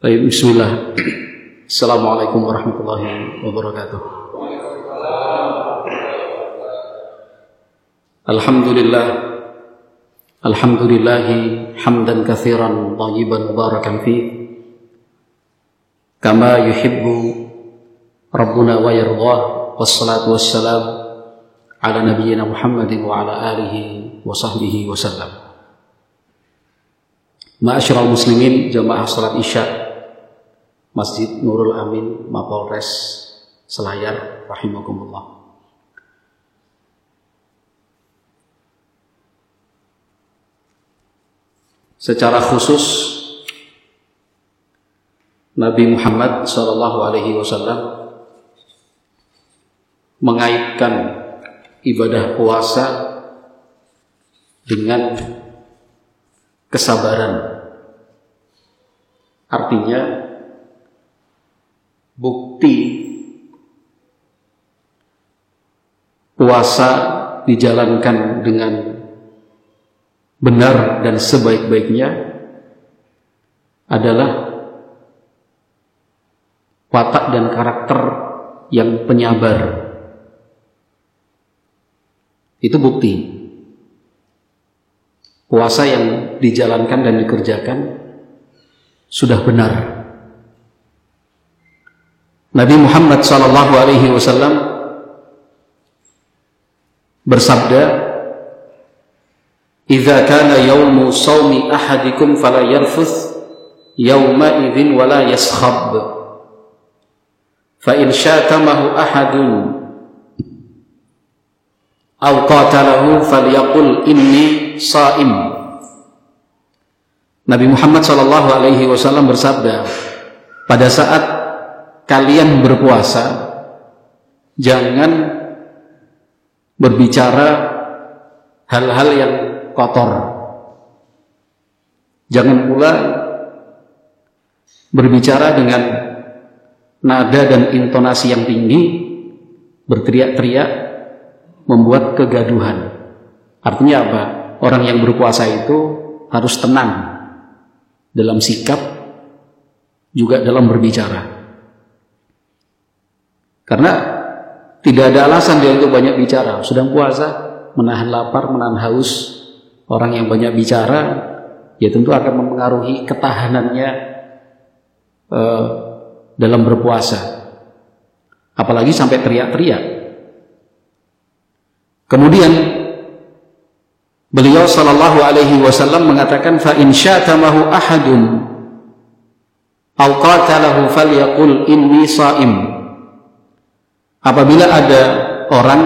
Baik, bismillah. Assalamualaikum warahmatullahi wabarakatuh. Alhamdulillah. Alhamdulillahi hamdan kathiran tayyiban mubarakan fi. Kama yuhibbu rabbuna wa yardah. Wassalatu wassalam ala nabiyyina Muhammadin wa ala alihi wa sahbihi wa sallam. Ma'asyiral muslimin jamaah salat Isya Masjid Nurul Amin Mapolres Selayar rahimakumullah. Secara khusus Nabi Muhammad Shallallahu Alaihi Wasallam mengaitkan ibadah puasa dengan kesabaran. Artinya bukti puasa dijalankan dengan benar dan sebaik-baiknya adalah watak dan karakter yang penyabar. Itu bukti. Puasa yang dijalankan dan dikerjakan sudah benar. Nabi Muhammad sallallahu alaihi wasallam bersabda "Idza kana yaumu shaumi ahadikum fala yarfuth yawma idzin wala yaskhab. Fa in syatamahu ahadun aw qatalahu falyaqul inni shaim Nabi Muhammad sallallahu alaihi wasallam bersabda pada saat kalian berpuasa jangan berbicara hal-hal yang kotor. Jangan pula berbicara dengan nada dan intonasi yang tinggi berteriak-teriak membuat kegaduhan. Artinya apa? Orang yang berpuasa itu harus tenang dalam sikap juga dalam berbicara karena tidak ada alasan dia untuk banyak bicara. Sedang puasa, menahan lapar, menahan haus. Orang yang banyak bicara, ya tentu akan mempengaruhi ketahanannya uh, dalam berpuasa. Apalagi sampai teriak-teriak. Kemudian beliau sallallahu alaihi wasallam mengatakan fa in syatamahu ahadun aw qatalahu falyaqul inni shaim Apabila ada orang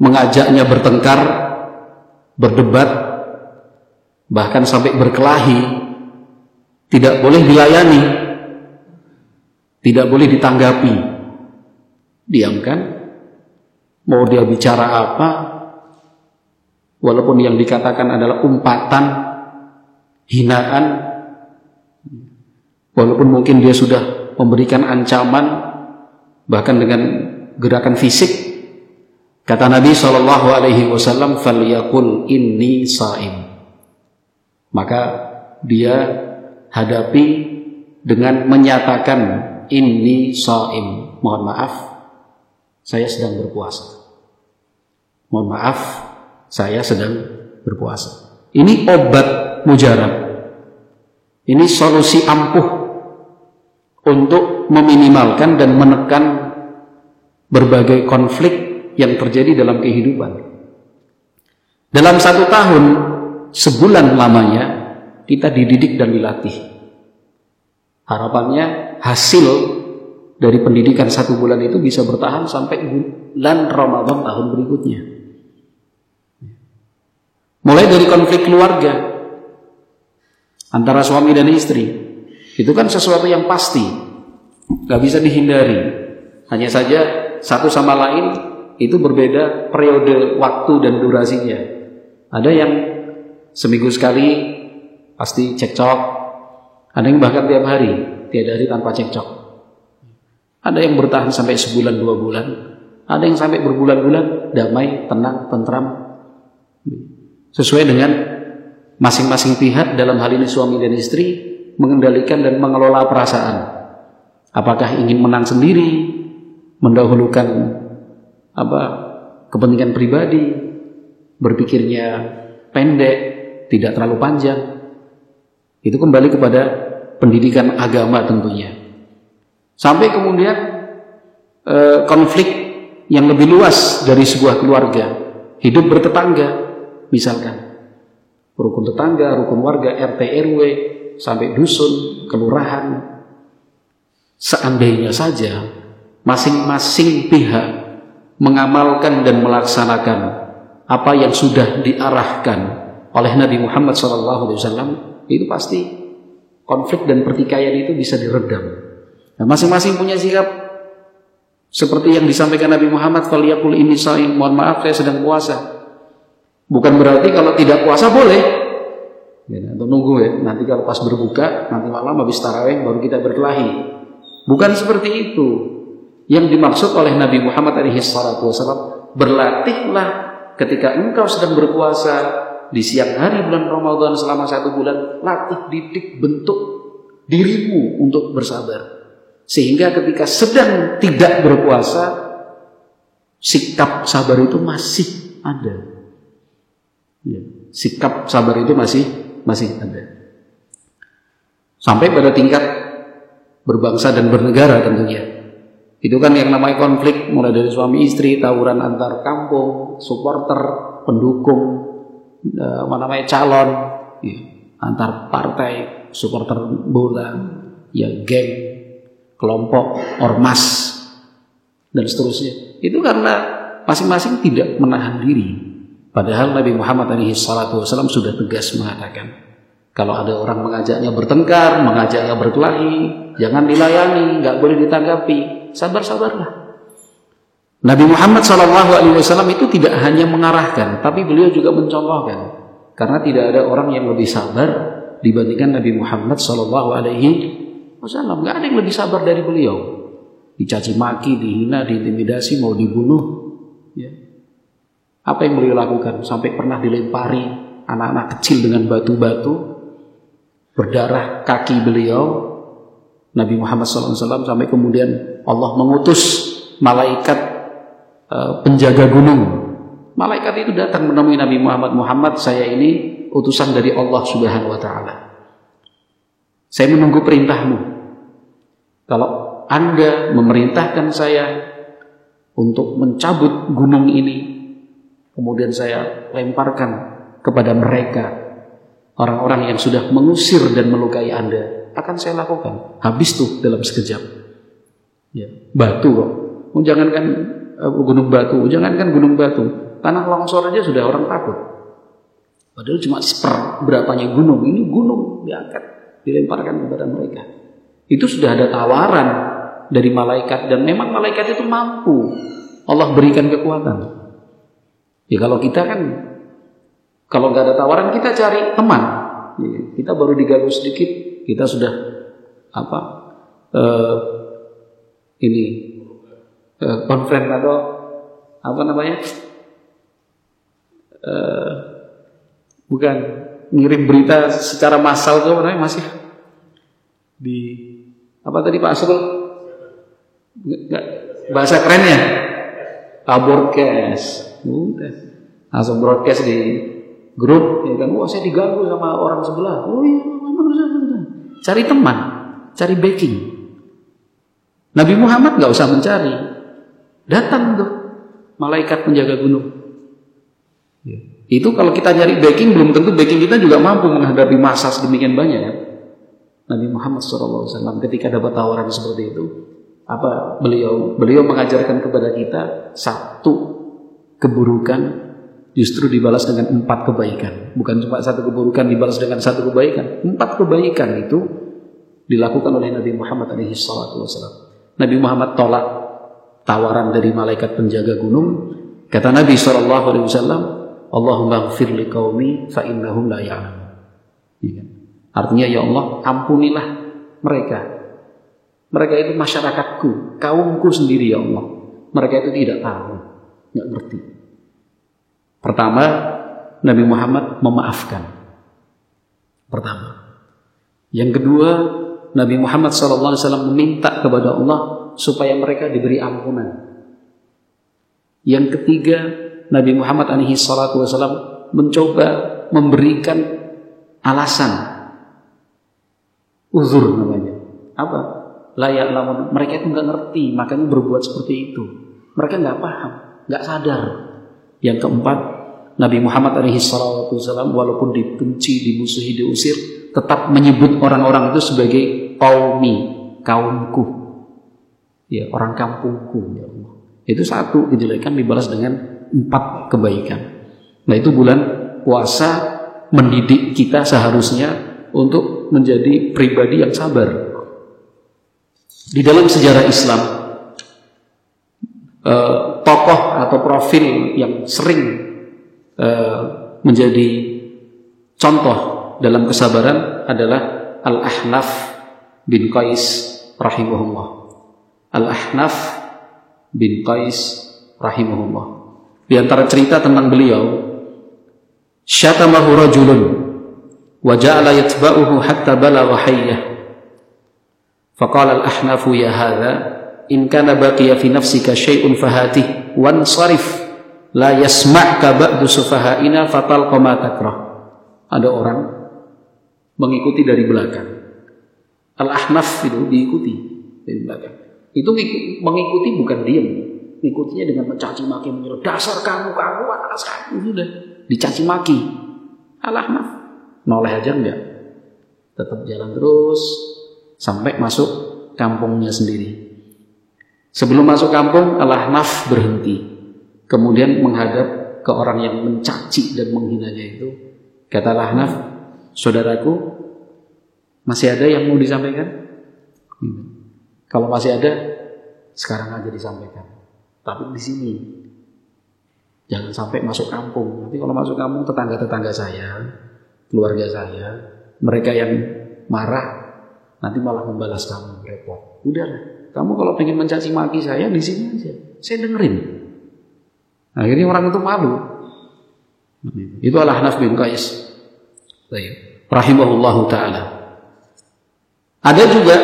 mengajaknya bertengkar, berdebat, bahkan sampai berkelahi, tidak boleh dilayani, tidak boleh ditanggapi. Diamkan, mau dia bicara apa, walaupun yang dikatakan adalah umpatan, hinaan, walaupun mungkin dia sudah memberikan ancaman, bahkan dengan gerakan fisik. Kata Nabi Shallallahu Alaihi Wasallam falyakul inni saim. Maka dia hadapi dengan menyatakan inni saim. Mohon maaf saya sedang berpuasa. Mohon maaf saya sedang berpuasa. Ini obat mujarab. Ini solusi ampuh untuk meminimalkan dan menekan berbagai konflik yang terjadi dalam kehidupan. Dalam satu tahun, sebulan lamanya, kita dididik dan dilatih. Harapannya hasil dari pendidikan satu bulan itu bisa bertahan sampai bulan Ramadan tahun berikutnya. Mulai dari konflik keluarga antara suami dan istri, itu kan sesuatu yang pasti, nggak bisa dihindari. Hanya saja satu sama lain itu berbeda periode waktu dan durasinya. Ada yang seminggu sekali pasti cekcok, ada yang bahkan tiap hari, tiada hari tanpa cekcok. Ada yang bertahan sampai sebulan dua bulan, ada yang sampai berbulan-bulan damai, tenang, tentram, sesuai dengan masing-masing pihak dalam hal ini suami dan istri mengendalikan dan mengelola perasaan. Apakah ingin menang sendiri, mendahulukan apa kepentingan pribadi, berpikirnya pendek, tidak terlalu panjang. Itu kembali kepada pendidikan agama tentunya. Sampai kemudian eh, konflik yang lebih luas dari sebuah keluarga, hidup bertetangga, misalkan rukun tetangga, rukun warga, RT RW, sampai dusun, kelurahan. Seandainya saja masing-masing pihak mengamalkan dan melaksanakan apa yang sudah diarahkan oleh Nabi Muhammad SAW itu pasti konflik dan pertikaian itu bisa diredam. Nah, masing-masing punya sikap seperti yang disampaikan Nabi Muhammad, "Faliyakul ini saim." Mohon maaf saya sedang puasa. Bukan berarti kalau tidak puasa boleh. Ya, atau nunggu ya, nanti kalau pas berbuka, nanti malam habis tarawih baru kita berkelahi. Bukan seperti itu. Yang dimaksud oleh Nabi Muhammad SAW, berlatihlah ketika engkau sedang berpuasa di siang hari bulan Ramadan selama satu bulan, latih didik bentuk dirimu untuk bersabar. Sehingga ketika sedang tidak berpuasa, sikap sabar itu masih ada. Ya, sikap sabar itu masih masih ada. Sampai pada tingkat berbangsa dan bernegara tentunya. Itu kan yang namanya konflik mulai dari suami istri, tawuran antar kampung, supporter, pendukung, eh, apa namanya calon, ya, antar partai, supporter bola, ya geng, kelompok, ormas, dan seterusnya. Itu karena masing-masing tidak menahan diri Padahal Nabi Muhammad SAW sudah tegas mengatakan, kalau ada orang mengajaknya bertengkar, mengajaknya berkelahi, jangan dilayani, nggak boleh ditanggapi, sabar-sabarlah. Nabi Muhammad SAW itu tidak hanya mengarahkan, tapi beliau juga mencontohkan, karena tidak ada orang yang lebih sabar dibandingkan Nabi Muhammad SAW. Nggak ada yang lebih sabar dari beliau. Dicaci maki, dihina, diintimidasi, mau dibunuh, ya. Apa yang beliau lakukan? Sampai pernah dilempari anak-anak kecil dengan batu-batu, berdarah kaki beliau, Nabi Muhammad SAW sampai kemudian Allah mengutus malaikat uh, penjaga gunung. Malaikat itu datang menemui Nabi Muhammad Muhammad saya ini utusan dari Allah Subhanahu wa taala. Saya menunggu perintahmu. Kalau Anda memerintahkan saya untuk mencabut gunung ini, Kemudian saya lemparkan kepada mereka orang-orang yang sudah mengusir dan melukai Anda. Akan saya lakukan. Habis tuh dalam sekejap. Ya, batu kok. Oh, jangankan uh, gunung batu, jangankan gunung batu, tanah longsor aja sudah orang takut. Padahal cuma berapanya gunung, ini gunung diangkat, dilemparkan kepada mereka. Itu sudah ada tawaran dari malaikat dan memang malaikat itu mampu Allah berikan kekuatan. Ya kalau kita kan kalau nggak ada tawaran kita cari teman. Ya, kita baru diganggu sedikit kita sudah apa uh, ini uh, konferen atau apa namanya uh, bukan ngirim berita secara massal tuh namanya masih? Di apa tadi Pak Asrul bahasa kerennya? Aborkes Udah. Langsung broadcast di grup, ya kan, wah saya diganggu sama orang sebelah. Oh iya, cari teman, cari backing. Nabi Muhammad nggak usah mencari, datang tuh malaikat penjaga gunung. Ya. Itu kalau kita nyari backing belum tentu backing kita juga mampu menghadapi masa sedemikian banyak ya. Nabi Muhammad SAW ketika dapat tawaran seperti itu, apa beliau beliau mengajarkan kepada kita satu keburukan justru dibalas dengan empat kebaikan. Bukan cuma satu keburukan dibalas dengan satu kebaikan. Empat kebaikan itu dilakukan oleh Nabi Muhammad SAW. Nabi Muhammad tolak tawaran dari malaikat penjaga gunung. Kata Nabi SAW, Allahumma gfir li qawmi fa innahum la ya'lamun. Ya. Artinya ya Allah, ampunilah mereka. Mereka itu masyarakatku, kaumku sendiri ya Allah. Mereka itu tidak tahu, nggak ngerti. Pertama, Nabi Muhammad memaafkan. Pertama. Yang kedua, Nabi Muhammad SAW meminta kepada Allah supaya mereka diberi ampunan. Yang ketiga, Nabi Muhammad SAW mencoba memberikan alasan uzur namanya. Apa? Layak lamun mereka itu nggak ngerti, makanya berbuat seperti itu. Mereka nggak paham, nggak sadar. Yang keempat, Nabi Muhammad SAW walaupun dibenci, dimusuhi, diusir, tetap menyebut orang-orang itu sebagai kaumi, kaumku. Ya, orang kampungku ya Allah. Itu satu kejelekan dibalas dengan empat kebaikan. Nah, itu bulan puasa mendidik kita seharusnya untuk menjadi pribadi yang sabar. Di dalam sejarah Islam, eh, tokoh atau profil yang sering eh, menjadi contoh dalam kesabaran adalah Al-Ahnaf bin Qais rahimahullah. Al-Ahnaf bin Qais rahimahullah. Di antara cerita tentang beliau, syatamahu rajulun wa ja'ala yatba'uhu hatta balagha hayyah. Faqala al-Ahnaf ya hadha in kana baqiya fi nafsika syai'un fahatih wansarif la yasma'ka ba'du sufaha'ina fatal ma takrah. Ada orang mengikuti dari belakang. Al-Ahnaf itu diikuti dari belakang. Itu mengikuti bukan diam, mengikutinya dengan mencaci maki menyuruh dasar kamu kamu atas kamu sudah dicaci maki. Al-Ahnaf noleh aja enggak. Tetap jalan terus sampai masuk kampungnya sendiri. Sebelum masuk kampung, Al-Ahnaf berhenti. Kemudian menghadap ke orang yang mencaci dan menghinanya itu. Kata Al-Ahnaf, saudaraku, masih ada yang mau disampaikan? Hmm. Kalau masih ada, sekarang aja disampaikan. Tapi di sini, jangan sampai masuk kampung. Nanti kalau masuk kampung, tetangga-tetangga saya, keluarga saya, mereka yang marah, nanti malah membalas kamu repot. Udahlah, kamu kalau pengen mencaci maki saya di sini aja, saya dengerin. Akhirnya orang itu malu. Itu adalah Hanaf bin Qais. Rahimahullahu taala. Ada juga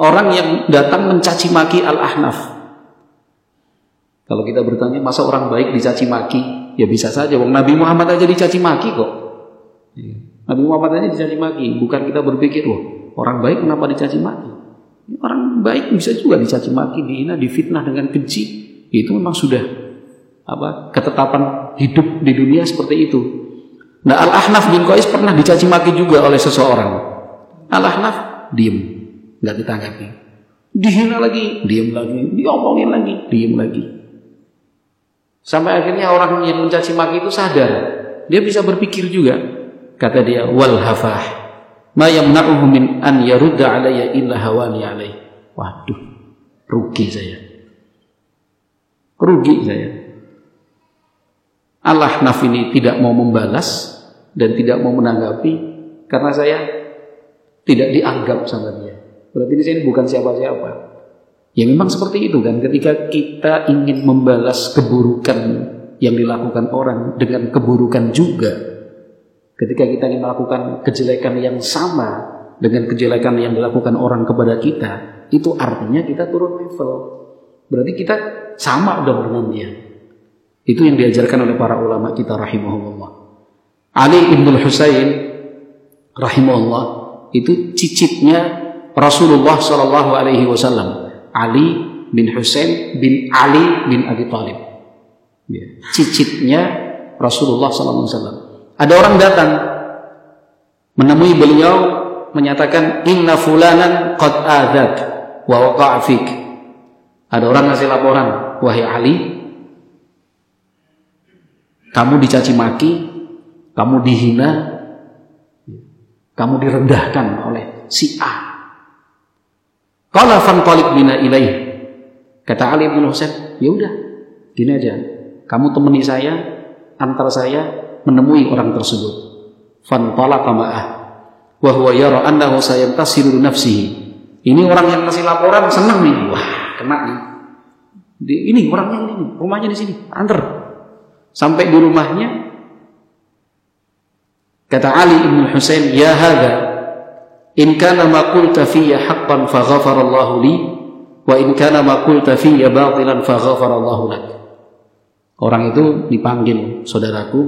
orang yang datang mencaci maki Al-Ahnaf. Kalau kita bertanya, masa orang baik dicaci maki? Ya bisa saja, Wong Nabi Muhammad aja dicaci maki kok. Nabi Muhammad aja dicaci maki, bukan kita berpikir, wah orang baik kenapa dicaci maki? Orang baik bisa juga dicaci maki, dihina, difitnah dengan keji. Itu memang sudah apa ketetapan hidup di dunia seperti itu. Nah Al-Ahnaf bin Qais pernah dicaci maki juga oleh seseorang. Al-Ahnaf diem nggak ditanggapi. Dihina lagi, diam lagi, diomongin lagi, diam lagi. Sampai akhirnya orang yang mencaci maki itu sadar. Dia bisa berpikir juga. Kata dia, wal hafah. Ma yamna'uhu min an yarudda alayya illa hawani alayh. Waduh, rugi saya. Rugi saya. Allah naf ini tidak mau membalas dan tidak mau menanggapi karena saya tidak dianggap sama dia. Berarti di sini bukan siapa-siapa. Ya memang seperti itu kan. Ketika kita ingin membalas keburukan yang dilakukan orang dengan keburukan juga. Ketika kita ingin melakukan kejelekan yang sama dengan kejelekan yang dilakukan orang kepada kita, itu artinya kita turun level. Berarti kita sama dong dengan dia. Itu yang diajarkan oleh para ulama kita rahimahullah. Ali ibn Husain rahimahullah itu cicitnya Rasulullah Shallallahu Alaihi Wasallam Ali bin Husain bin Ali bin Abi Thalib ya. cicitnya Rasulullah Sallallahu Alaihi Wasallam ada orang datang menemui beliau menyatakan inna fulanan qad adak wa waqa'afik ada orang ngasih laporan wahai Ali kamu dicaci maki kamu dihina kamu direndahkan oleh si A Qala fanqalib bina ilaih. Kata Ali bin Husain, ya udah, gini aja. Kamu temani saya, antar saya menemui orang tersebut. Fanqalaqa ma'ah. Wa huwa yara annahu sayantasiru nafsihi. Ini orang yang kasih laporan senang nih. Wah, kena nih. Ini orangnya ini, rumahnya di sini, antar. Sampai di rumahnya, kata Ali bin Husain, ya hadha, In kana ma qulta fiyya haqqan faghafara Allah li wa in kana ma qulta fiyya batilan faghafara Allah lak. Orang itu dipanggil saudaraku,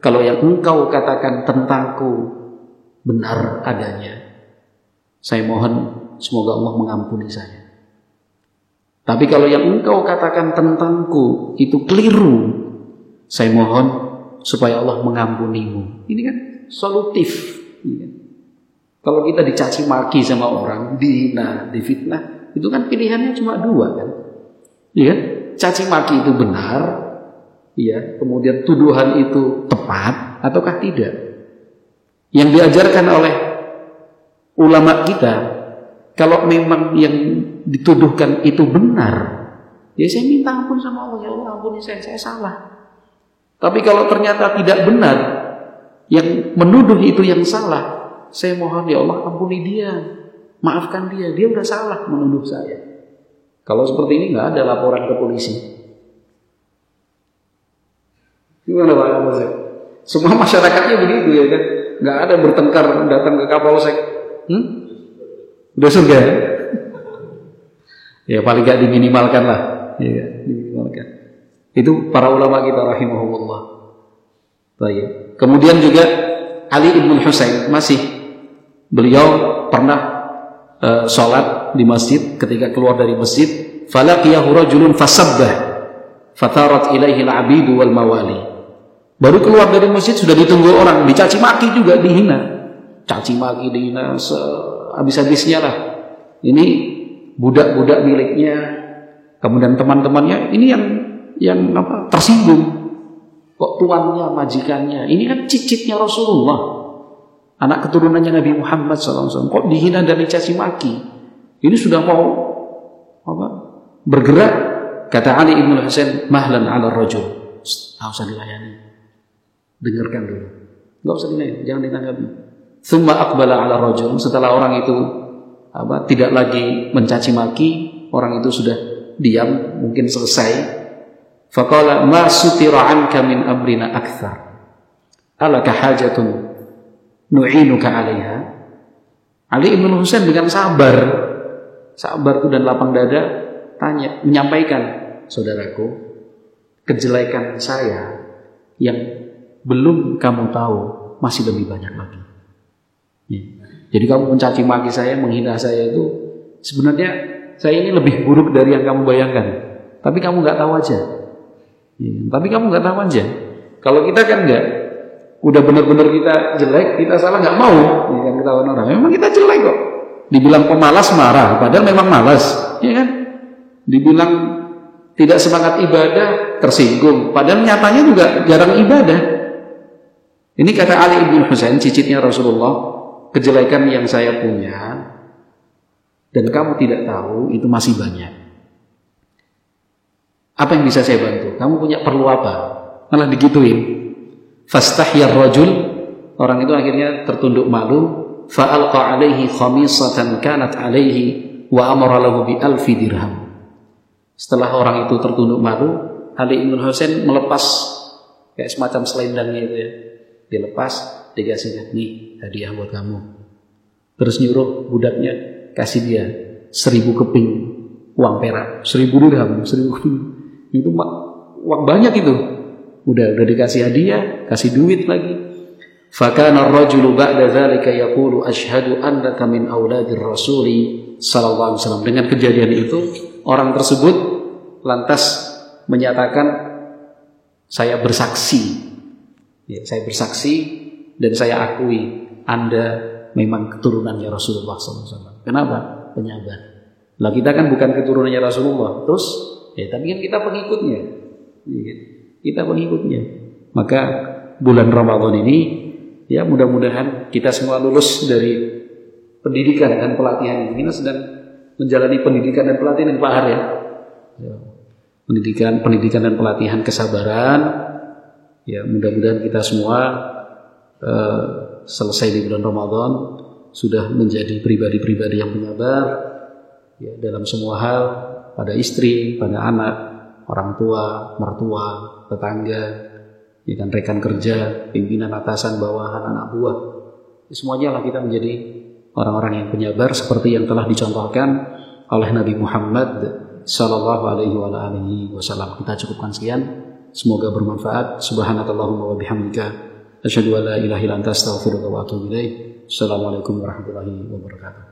kalau yang engkau katakan tentangku benar adanya, saya mohon semoga Allah mengampuni saya. Tapi kalau yang engkau katakan tentangku itu keliru, saya mohon supaya Allah mengampunimu. Ini kan solutif. Kan. Kalau kita dicaci maki sama orang, dihina, difitnah, itu kan pilihannya cuma dua kan. Iya, caci maki itu benar, iya, kemudian tuduhan itu tepat ataukah tidak. Yang diajarkan oleh ulama kita, kalau memang yang dituduhkan itu benar, ya saya minta ampun sama Allah, ya Allah ampuni saya, saya salah. Tapi kalau ternyata tidak benar, yang menuduh itu yang salah, saya mohon ya Allah ampuni dia, maafkan dia, dia udah salah menuduh saya. Kalau seperti ini nggak ada laporan ke polisi. Gimana Pak Kapolsek? Semua masyarakatnya begitu ya kan? Nggak ada bertengkar datang ke Kapolsek. Hmm? Udah surga ya? ya paling nggak diminimalkan lah. Ya. Itu para ulama kita rahimahullah. Baik. Kemudian juga Ali ibn Husain masih Beliau pernah uh, sholat di masjid ketika keluar dari masjid, falaqiyahu rajulun fasabbah fatarat ilaihi al-abidu wal mawali. Baru keluar dari masjid sudah ditunggu orang, dicaci maki juga dihina. Caci maki dihina habis-habisnya lah. Ini budak-budak miliknya, kemudian teman-temannya ini yang yang apa tersinggung. Kok tuannya, majikannya, ini kan cicitnya Rasulullah. Anak keturunannya Nabi Muhammad SAW kok dihina dan dicaci maki? Ini sudah mau apa bergerak? Kata Ali ibn Husain mahlan ala rajul. Nggak usah dilayani. Dengarkan dulu. Nggak usah dilayani jangan ditanggapi. Thumma akbala ala rajul. Setelah orang itu apa tidak lagi mencaci maki orang itu sudah diam mungkin selesai faqala ma sutira anka min amrina akthar alaka hajatun nu'inuka 'alaiha. Ali Ibn Husain dengan sabar, sabar itu dan lapang dada tanya, menyampaikan, saudaraku, kejelekan saya yang belum kamu tahu masih lebih banyak lagi. Ya. Jadi kamu mencaci maki saya, menghina saya itu sebenarnya saya ini lebih buruk dari yang kamu bayangkan. Tapi kamu nggak tahu aja. Ya. Tapi kamu nggak tahu aja. Kalau kita kan nggak, udah benar-benar kita jelek, kita salah nggak mau, ya kan ketahuan orang. Memang kita jelek kok. Dibilang pemalas marah, padahal memang malas, ya kan? Dibilang tidak semangat ibadah, tersinggung, padahal nyatanya juga jarang ibadah. Ini kata Ali bin Husain, cicitnya Rasulullah, kejelekan yang saya punya dan kamu tidak tahu itu masih banyak. Apa yang bisa saya bantu? Kamu punya perlu apa? Malah digituin. Fastahyar rajul orang itu akhirnya tertunduk malu fa'alqa alaihi khamisatan kanat alaihi wa amara lahu bi alfi dirham. Setelah orang itu tertunduk malu, Ali Ibn Husain melepas kayak semacam selendangnya itu ya. Dilepas, dikasih nih hadiah buat kamu. Terus nyuruh budaknya kasih dia seribu keping uang perak, seribu dirham, seribu keping. Itu uang banyak itu. Udah udah dikasih hadiah, kasih duit lagi. Fakana ar-rajulu ba'da dzalika yaqulu asyhadu annaka min auladir rasuli sallallahu alaihi wasallam. Dengan kejadian itu, orang tersebut lantas menyatakan saya bersaksi. Ya, saya bersaksi dan saya akui Anda memang keturunannya Rasulullah SAW. Kenapa? Penyabar. Lah kita kan bukan keturunannya Rasulullah. Terus, ya tapi kan kita pengikutnya. Ya, kita pengikutnya. Maka bulan Ramadan ini ya mudah-mudahan kita semua lulus dari pendidikan dan pelatihan ini. Kita sedang menjalani pendidikan dan pelatihan yang Pak Har ya. ya. Pendidikan, pendidikan dan pelatihan kesabaran. Ya mudah-mudahan kita semua uh, selesai di bulan Ramadan sudah menjadi pribadi-pribadi yang menyabar ya dalam semua hal pada istri, pada anak, orang tua, mertua, tetangga, ya kan rekan kerja, pimpinan atasan, bawahan, anak buah. Ya, semuanya lah kita menjadi orang-orang yang penyabar seperti yang telah dicontohkan oleh Nabi Muhammad sallallahu alaihi wasallam. Kita cukupkan sekian. Semoga bermanfaat. Subhanakallahumma wa bihamdika asyhadu an la ilaha illa anta astaghfiruka wa atubu ilaik. Assalamualaikum warahmatullahi wabarakatuh.